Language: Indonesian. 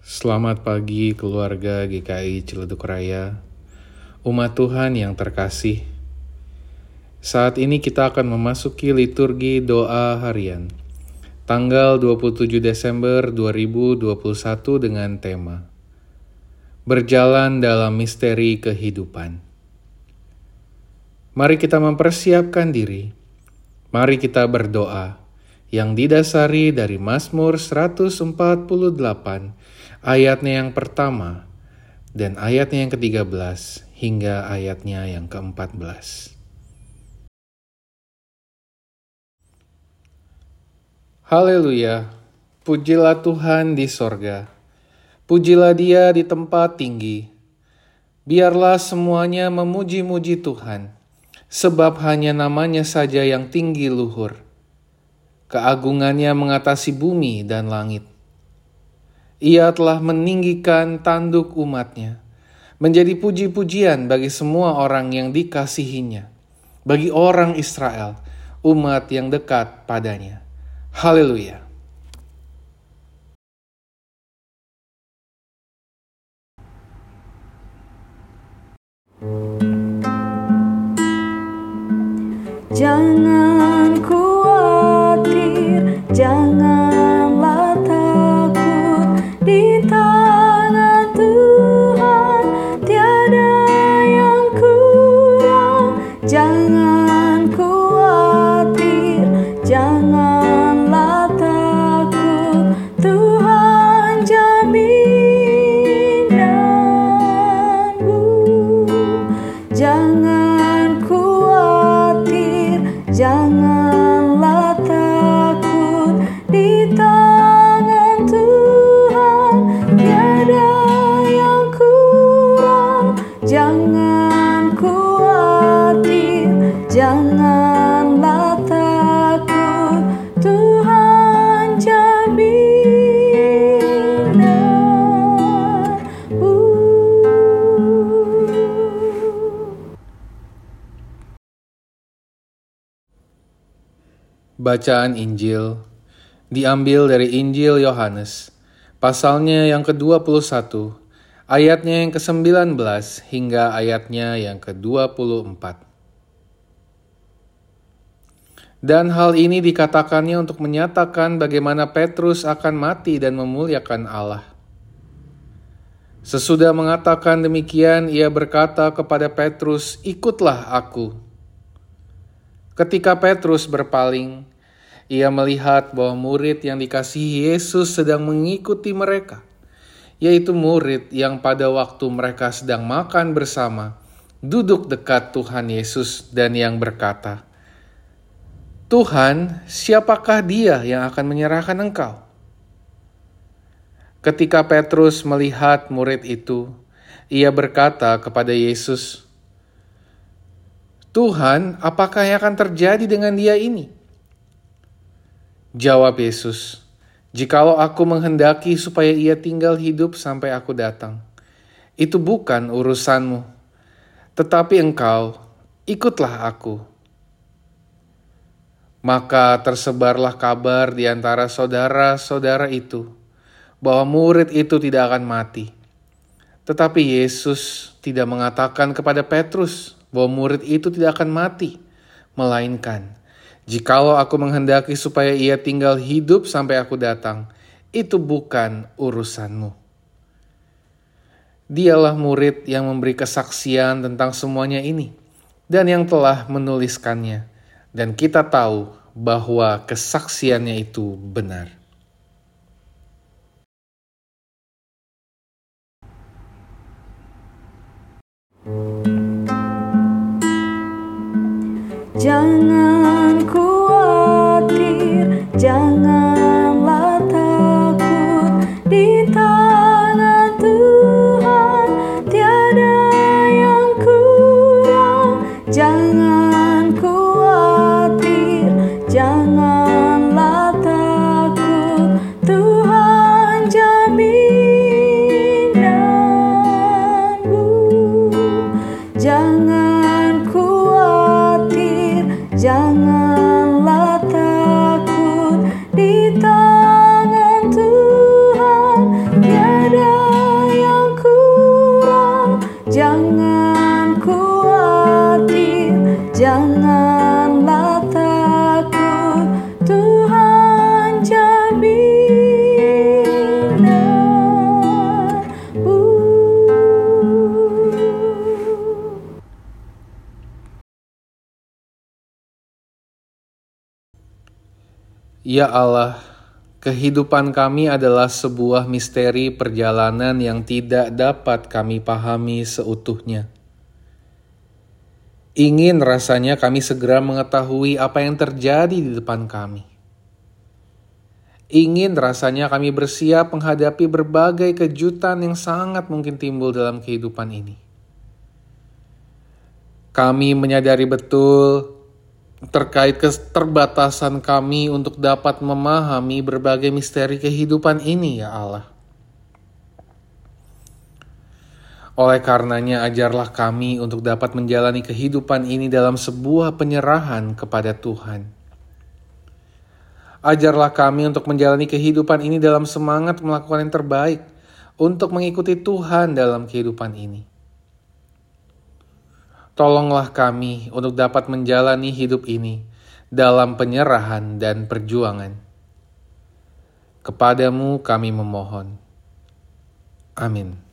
Selamat pagi keluarga GKI Ciledug Raya, umat Tuhan yang terkasih. Saat ini kita akan memasuki liturgi doa harian, tanggal 27 Desember 2021 dengan tema Berjalan dalam Misteri Kehidupan. Mari kita mempersiapkan diri, mari kita berdoa yang didasari dari Mazmur 148 ayatnya yang pertama dan ayatnya yang ke-13 hingga ayatnya yang ke-14. Haleluya, pujilah Tuhan di sorga, pujilah dia di tempat tinggi. Biarlah semuanya memuji-muji Tuhan, sebab hanya namanya saja yang tinggi luhur. Keagungannya mengatasi bumi dan langit ia telah meninggikan tanduk umatnya, menjadi puji-pujian bagi semua orang yang dikasihinya, bagi orang Israel, umat yang dekat padanya. Haleluya. Jangan Bacaan Injil diambil dari Injil Yohanes, pasalnya yang ke-21, ayatnya yang ke-19 hingga ayatnya yang ke-24. Dan hal ini dikatakannya untuk menyatakan bagaimana Petrus akan mati dan memuliakan Allah. Sesudah mengatakan demikian, ia berkata kepada Petrus, "Ikutlah aku." Ketika Petrus berpaling, ia melihat bahwa murid yang dikasihi Yesus sedang mengikuti mereka, yaitu murid yang pada waktu mereka sedang makan bersama, duduk dekat Tuhan Yesus dan yang berkata, "Tuhan, siapakah Dia yang akan menyerahkan Engkau?" Ketika Petrus melihat murid itu, ia berkata kepada Yesus, "Tuhan, apakah yang akan terjadi dengan dia ini?" Jawab Yesus, Jikalau aku menghendaki supaya ia tinggal hidup sampai aku datang, itu bukan urusanmu. Tetapi engkau, ikutlah aku. Maka tersebarlah kabar di antara saudara-saudara itu bahwa murid itu tidak akan mati. Tetapi Yesus tidak mengatakan kepada Petrus bahwa murid itu tidak akan mati, melainkan Jikalau aku menghendaki supaya ia tinggal hidup sampai aku datang, itu bukan urusanmu. Dialah murid yang memberi kesaksian tentang semuanya ini dan yang telah menuliskannya. Dan kita tahu bahwa kesaksiannya itu benar. Jangan Ya Allah, kehidupan kami adalah sebuah misteri perjalanan yang tidak dapat kami pahami seutuhnya. Ingin rasanya kami segera mengetahui apa yang terjadi di depan kami. Ingin rasanya kami bersiap menghadapi berbagai kejutan yang sangat mungkin timbul dalam kehidupan ini. Kami menyadari betul terkait keterbatasan kami untuk dapat memahami berbagai misteri kehidupan ini, ya Allah. Oleh karenanya, ajarlah kami untuk dapat menjalani kehidupan ini dalam sebuah penyerahan kepada Tuhan. Ajarlah kami untuk menjalani kehidupan ini dalam semangat melakukan yang terbaik untuk mengikuti Tuhan dalam kehidupan ini. Tolonglah kami untuk dapat menjalani hidup ini dalam penyerahan dan perjuangan. Kepadamu kami memohon. Amin.